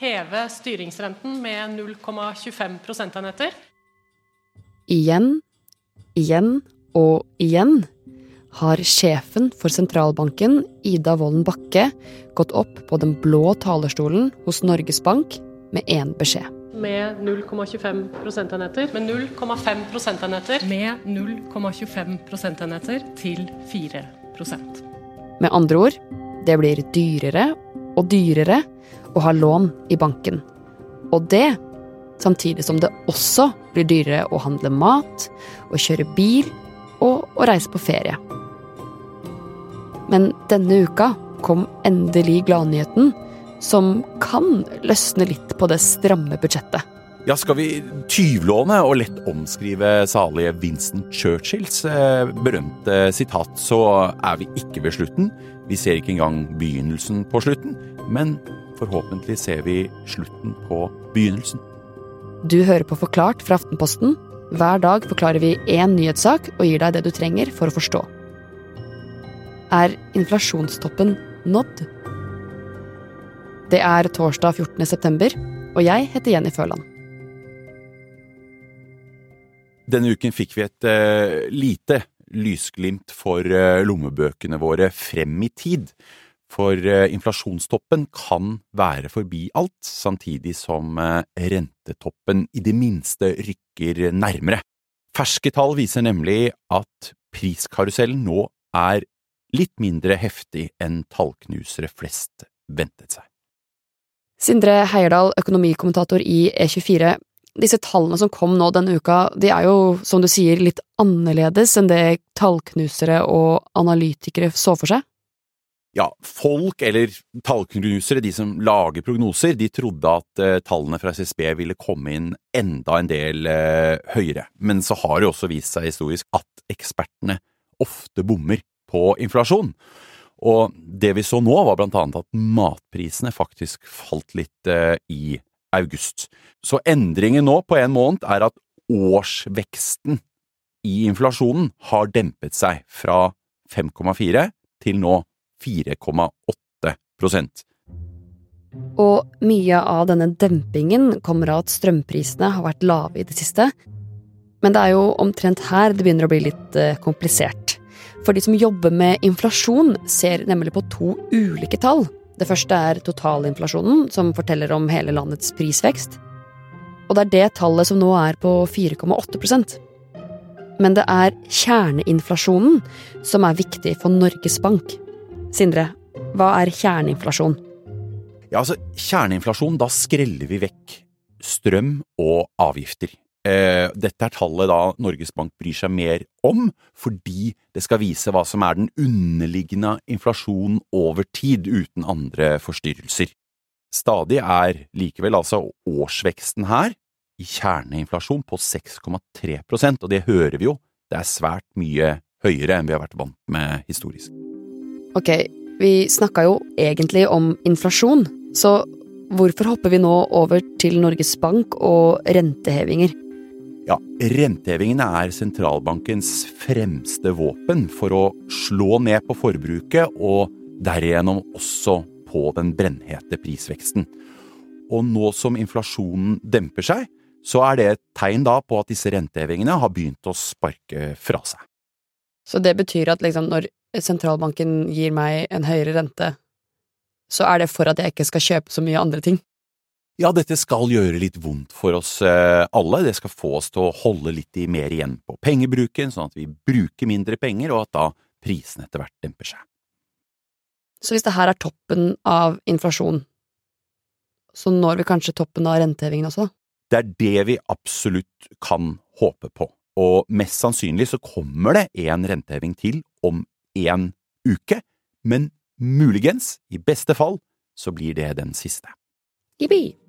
heve styringsrenten med 0,25 prosentenheter. Igjen, igjen og igjen har sjefen for sentralbanken, Ida Wolden Bakke, gått opp på den blå talerstolen hos Norges Bank med én beskjed. Med 0,25 prosentenheter. Med 0,5 prosentenheter. Med 0,25 prosentenheter til 4% Med andre ord, det blir dyrere og dyrere å ha lån i banken. Og det samtidig som det også blir dyrere å handle mat, å kjøre bil og å reise på ferie. Men denne uka kom endelig gladnyheten, som kan løsne litt på det stramme budsjettet. Ja, skal vi tyvlåne og lett omskrive salige Winston Churchills eh, berømte sitat, så er vi ikke ved slutten. Vi ser ikke engang begynnelsen på slutten, men forhåpentlig ser vi slutten på begynnelsen. Du hører på Forklart fra Aftenposten. Hver dag forklarer vi én nyhetssak og gir deg det du trenger for å forstå. Er inflasjonstoppen nådd? Det er torsdag 14. september, og jeg heter Jenny Føland. Denne uken fikk vi et uh, lite lysglimt for uh, lommebøkene våre frem i tid. For uh, inflasjonstoppen kan være forbi alt, samtidig som rentetoppen i det minste rykker nærmere. Ferske tall viser nemlig at priskarusellen nå er litt mindre heftig enn tallknusere flest ventet seg. Sindre Heierdal, økonomikommentator i E24 disse tallene som kom nå denne uka, de er jo, som du sier, litt annerledes enn det tallknusere og analytikere så for seg? Ja, folk, eller tallknusere, de som lager prognoser, de trodde at uh, tallene fra SSB ville komme inn enda en del eh, høyere. Men så har det også vist seg historisk at ekspertene ofte bommer på inflasjon. Og det vi så nå, var blant annet at matprisene faktisk falt litt eh, i august. Så endringen nå på en måned er at årsveksten i inflasjonen har dempet seg fra 5,4 til nå 4,8% Og mye av denne dempingen kommer av at strømprisene har vært lave i det siste. Men det er jo omtrent her det begynner å bli litt eh, komplisert. For de som jobber med inflasjon, ser nemlig på to ulike tall. Det første er totalinflasjonen, som forteller om hele landets prisvekst. Og det er det tallet som nå er på 4,8% Men det er kjerneinflasjonen som er viktig for Norges Bank. Sindre, hva er kjerneinflasjon? Ja, altså, Kjerneinflasjon, da skreller vi vekk strøm og avgifter. Eh, dette er tallet da Norges Bank bryr seg mer om, fordi det skal vise hva som er den underliggende inflasjonen over tid, uten andre forstyrrelser. Stadig er likevel altså årsveksten her i kjerneinflasjon på 6,3% og det hører vi jo, det er svært mye høyere enn vi har vært vant med historisk. Ok, vi snakka jo egentlig om inflasjon, så hvorfor hopper vi nå over til Norges Bank og rentehevinger? Ja, Rentehevingene er sentralbankens fremste våpen for å slå ned på forbruket og derigjennom også på den brennhete prisveksten. Og nå som inflasjonen demper seg, så er det et tegn da på at disse rentehevingene har begynt å sparke fra seg. Så det betyr at liksom når sentralbanken gir meg en høyere rente, så er det for at jeg ikke skal kjøpe så mye andre ting? Ja, dette skal gjøre litt vondt for oss eh, alle. Det skal få oss til å holde litt mer igjen på pengebruken, sånn at vi bruker mindre penger, og at da prisene etter hvert demper seg. Så hvis det her er toppen av inflasjon, så når vi kanskje toppen av rentehevingen også? Det er det vi absolutt kan håpe på, og mest sannsynlig så kommer det en renteheving til om en uke, men muligens, i beste fall, så blir det den siste. Jippi!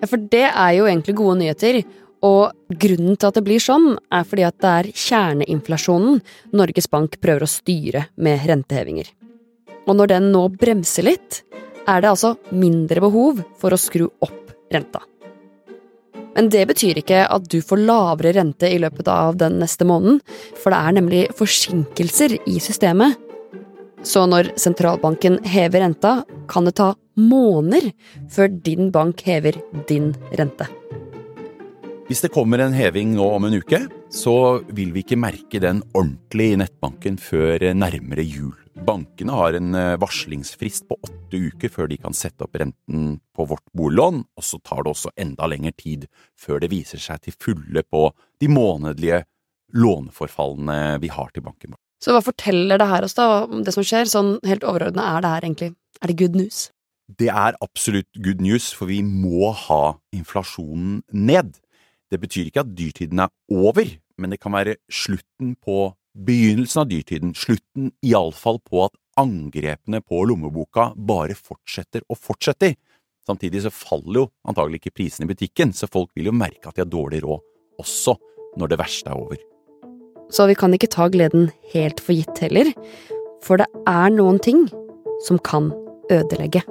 Ja, for det er jo egentlig gode nyheter. Og grunnen til at det blir sånn, er fordi at det er kjerneinflasjonen Norges Bank prøver å styre med rentehevinger. Og når den nå bremser litt, er det altså mindre behov for å skru opp renta. Men det betyr ikke at du får lavere rente i løpet av den neste måneden, for det er nemlig forsinkelser i systemet. Så når sentralbanken hever renta, kan det ta måneder før din bank hever din rente. Hvis det kommer en heving nå om en uke, så vil vi ikke merke den ordentlig i nettbanken før nærmere jul. Bankene har en eh, varslingsfrist på åtte uker før de kan sette opp renten på vårt boliglån, og så tar det også enda lengre tid før det viser seg til fulle på de månedlige låneforfallene vi har til banken vår. Så hva forteller det her oss da om det som skjer? Sånn helt overordna, er det her egentlig Er det good news? Det er absolutt good news, for vi må ha inflasjonen ned. Det betyr ikke at dyrtiden er over, men det kan være slutten på begynnelsen av dyrtiden, slutten iallfall på at angrepene på lommeboka bare fortsetter og fortsetter. Samtidig så faller jo antagelig ikke prisene i butikken, så folk vil jo merke at de har dårlig råd også når det verste er over. Så vi kan ikke ta gleden helt for gitt heller, for det er noen ting som kan ødelegge.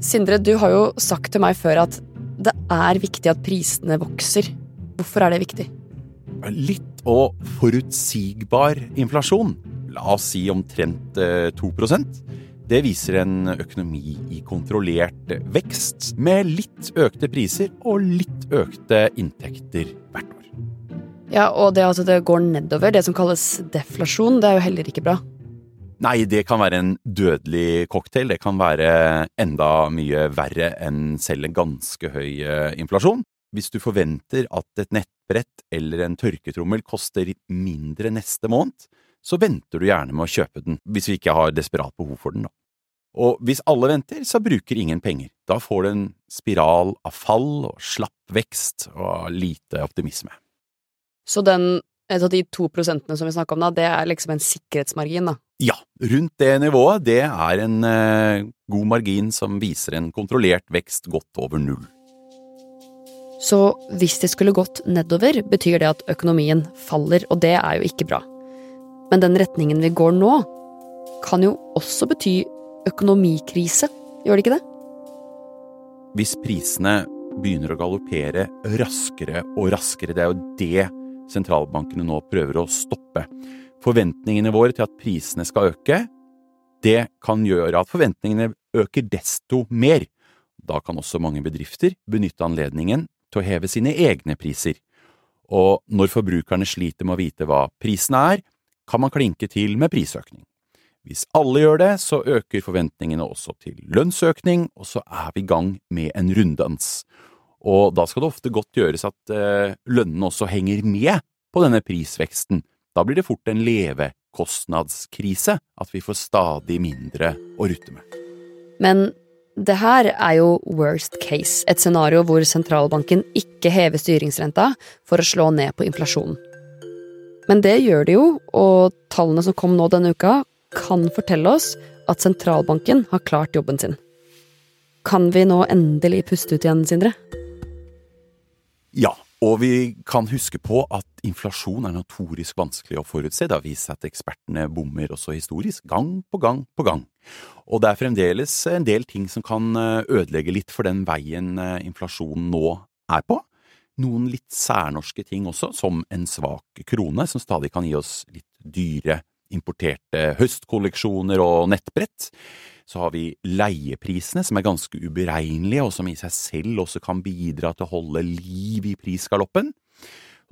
Sindre, du har jo sagt til meg før at det er viktig at prisene vokser. Hvorfor er det viktig? Litt og forutsigbar inflasjon, la oss si omtrent 2 eh, det viser en økonomi i kontrollert vekst, med litt økte priser og litt økte inntekter hvert år. Ja, og det at det går nedover, det som kalles deflasjon, det er jo heller ikke bra. Nei, det kan være en dødelig cocktail. Det kan være enda mye verre enn selv en ganske høy eh, inflasjon. Hvis du forventer at et nettbrett eller en tørketrommel koster mindre neste måned, så venter du gjerne med å kjøpe den, hvis vi ikke har desperat behov for den, da. Og hvis alle venter, så bruker ingen penger. Da får du en spiral av fall og slapp vekst og lite optimisme. Så den de to prosentene som vi snakka om da, det er liksom en sikkerhetsmargin, da? Rundt det nivået. Det er en eh, god margin som viser en kontrollert vekst godt over null. Så hvis det skulle gått nedover, betyr det at økonomien faller, og det er jo ikke bra. Men den retningen vi går nå, kan jo også bety økonomikrise, gjør det ikke det? Hvis prisene begynner å galoppere raskere og raskere, det er jo det sentralbankene nå prøver å stoppe. Forventningene våre til at prisene skal øke, det kan gjøre at forventningene øker desto mer. Da kan også mange bedrifter benytte anledningen til å heve sine egne priser. Og når forbrukerne sliter med å vite hva prisene er, kan man klinke til med prisøkning. Hvis alle gjør det, så øker forventningene også til lønnsøkning, og så er vi i gang med en runddans. Og da skal det ofte godt gjøres at eh, lønnene også henger med på denne prisveksten. Da blir det fort en levekostnadskrise, at vi får stadig mindre å rutte med. Men det her er jo worst case, et scenario hvor sentralbanken ikke hever styringsrenta for å slå ned på inflasjonen. Men det gjør det jo, og tallene som kom nå denne uka, kan fortelle oss at sentralbanken har klart jobben sin. Kan vi nå endelig puste ut igjen, Sindre? Ja, og vi kan huske på at inflasjon er notorisk vanskelig å forutse. Det har vist seg at ekspertene bommer også historisk, gang på gang på gang. Og det er fremdeles en del ting som kan eh, ødelegge litt for den veien eh, inflasjonen nå er på. Noen litt særnorske ting også, som en svak krone, som stadig kan gi oss litt dyre importerte høstkolleksjoner og nettbrett. Så har vi leieprisene, som er ganske uberegnelige, og som i seg selv også kan bidra til å holde liv i prisgaloppen.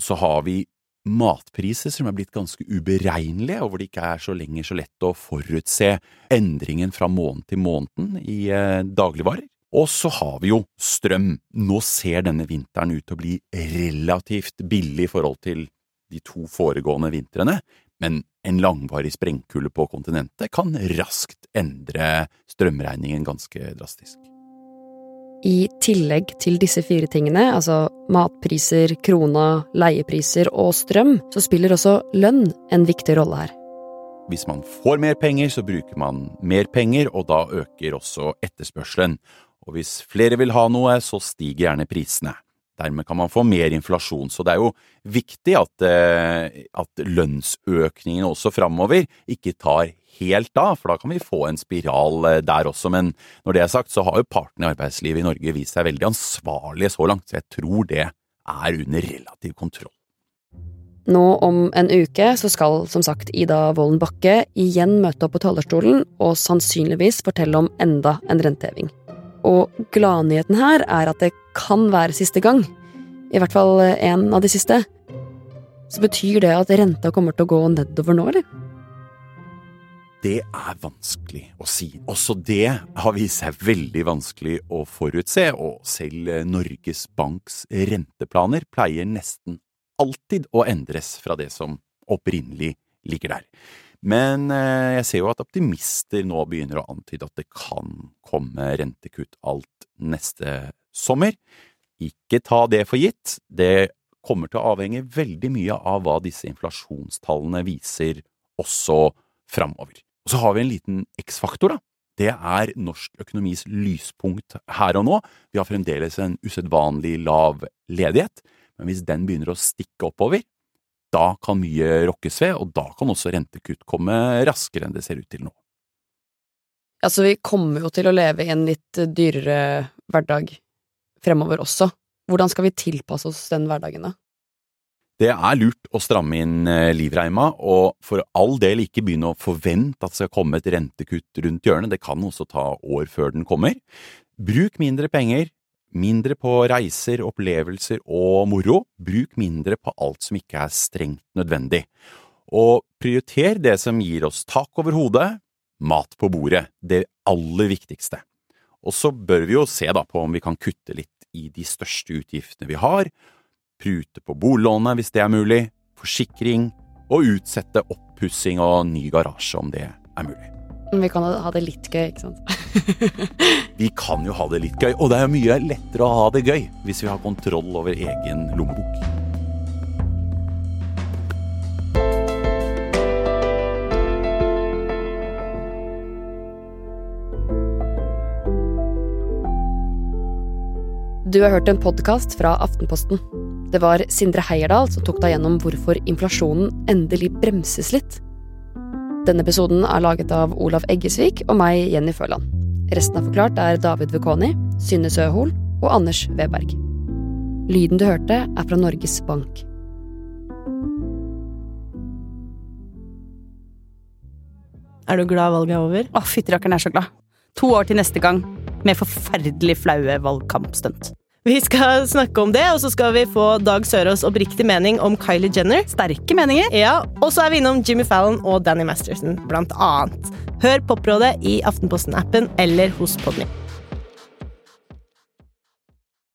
Så har vi matpriser som er blitt ganske uberegnelige, og hvor det ikke er så lenger så lett å forutse endringen fra måned til måneden i eh, dagligvarer. Og så har vi jo strøm. Nå ser denne vinteren ut til å bli relativt billig i forhold til de to foregående vintrene, men en langvarig sprengkulde på kontinentet kan raskt endre strømregningen ganske drastisk. I tillegg til disse fire tingene, altså matpriser, krona, leiepriser og strøm, så spiller også lønn en viktig rolle her. Hvis man får mer penger, så bruker man mer penger, og da øker også etterspørselen. Og hvis flere vil ha noe, så stiger gjerne prisene. Dermed kan man få mer inflasjon. Så det er jo viktig at, eh, at lønnsøkningene også framover ikke tar helt av, for da kan vi få en spiral eh, der også. Men når det er sagt, så har jo partene i arbeidslivet i Norge vist seg veldig ansvarlige så langt, så jeg tror det er under relativ kontroll. Nå om en uke så skal som sagt Ida Wolden Bakke igjen møte opp på talerstolen og sannsynligvis fortelle om enda en renteheving. Og gladnyheten her er at det kan være siste gang. I hvert fall en av de siste. Så betyr det at renta kommer til å gå nedover nå, eller? Det er vanskelig å si. Også det har vist seg veldig vanskelig å forutse, og selv Norges Banks renteplaner pleier nesten alltid å endres fra det som opprinnelig ligger der. Men eh, jeg ser jo at optimister nå begynner å antyde at det kan komme rentekutt alt neste sommer. Ikke ta det for gitt. Det kommer til å avhenge veldig mye av hva disse inflasjonstallene viser også framover. Og så har vi en liten X-faktor, da. Det er norsk økonomis lyspunkt her og nå. Vi har fremdeles en usedvanlig lav ledighet, men hvis den begynner å stikke oppover, da kan mye rokkes ved, og da kan også rentekutt komme raskere enn det ser ut til nå. Altså, vi kommer jo til å leve i en litt dyrere hverdag fremover også. Hvordan skal vi tilpasse oss den hverdagen, da? Det er lurt å stramme inn eh, livreima, og for all del ikke begynne å forvente at det skal komme et rentekutt rundt hjørnet, det kan også ta år før den kommer. Bruk mindre penger, mindre på reiser, opplevelser og moro, bruk mindre på alt som ikke er strengt nødvendig. Og prioriter det som gir oss tak over hodet, mat på bordet, det aller viktigste. Og så bør vi jo se da på om vi kan kutte litt i de største utgiftene vi har, prute på boliglånet hvis det er mulig, forsikring, og utsette oppussing og ny garasje om det er mulig. Vi kan ha det litt gøy, ikke sant? vi kan jo ha det litt gøy, og det er mye lettere å ha det gøy hvis vi har kontroll over egen lommebok. Du har hørt en podkast fra Aftenposten. Det var Sindre Heierdal som tok deg gjennom hvorfor inflasjonen endelig bremses litt. Denne episoden er laget av Olav Eggesvik og meg, Jenny Føland. Resten av Forklart er David Vekoni, Synne Søhol og Anders Weberg. Lyden du hørte, er fra Norges Bank. Er du glad valget er over? Å, fytterakkeren er så glad. To år til neste gang, med forferdelig flaue valgkampstunt. Vi skal snakke om det, og så skal vi få Dag Sørås oppriktig mening om Kylie Jenner. Sterke meninger. Ja, Og så er vi innom Jimmy Fallon og Danny Masterson, blant annet. Hør Poprådet i Aftenposten-appen eller hos Podmy.